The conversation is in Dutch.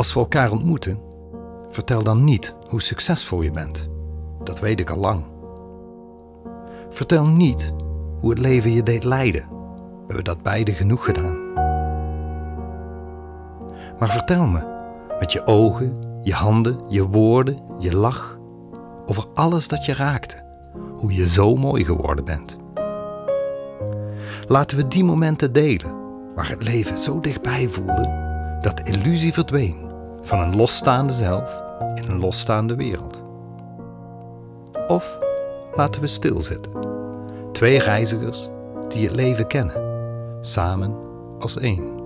Als we elkaar ontmoeten, vertel dan niet hoe succesvol je bent. Dat weet ik al lang. Vertel niet hoe het leven je deed lijden. We hebben dat beide genoeg gedaan. Maar vertel me met je ogen, je handen, je woorden, je lach over alles dat je raakte, hoe je zo mooi geworden bent. Laten we die momenten delen waar het leven zo dichtbij voelde dat de illusie verdween van een losstaande zelf in een losstaande wereld. Of laten we stilzitten, twee reizigers die het leven kennen, samen als één.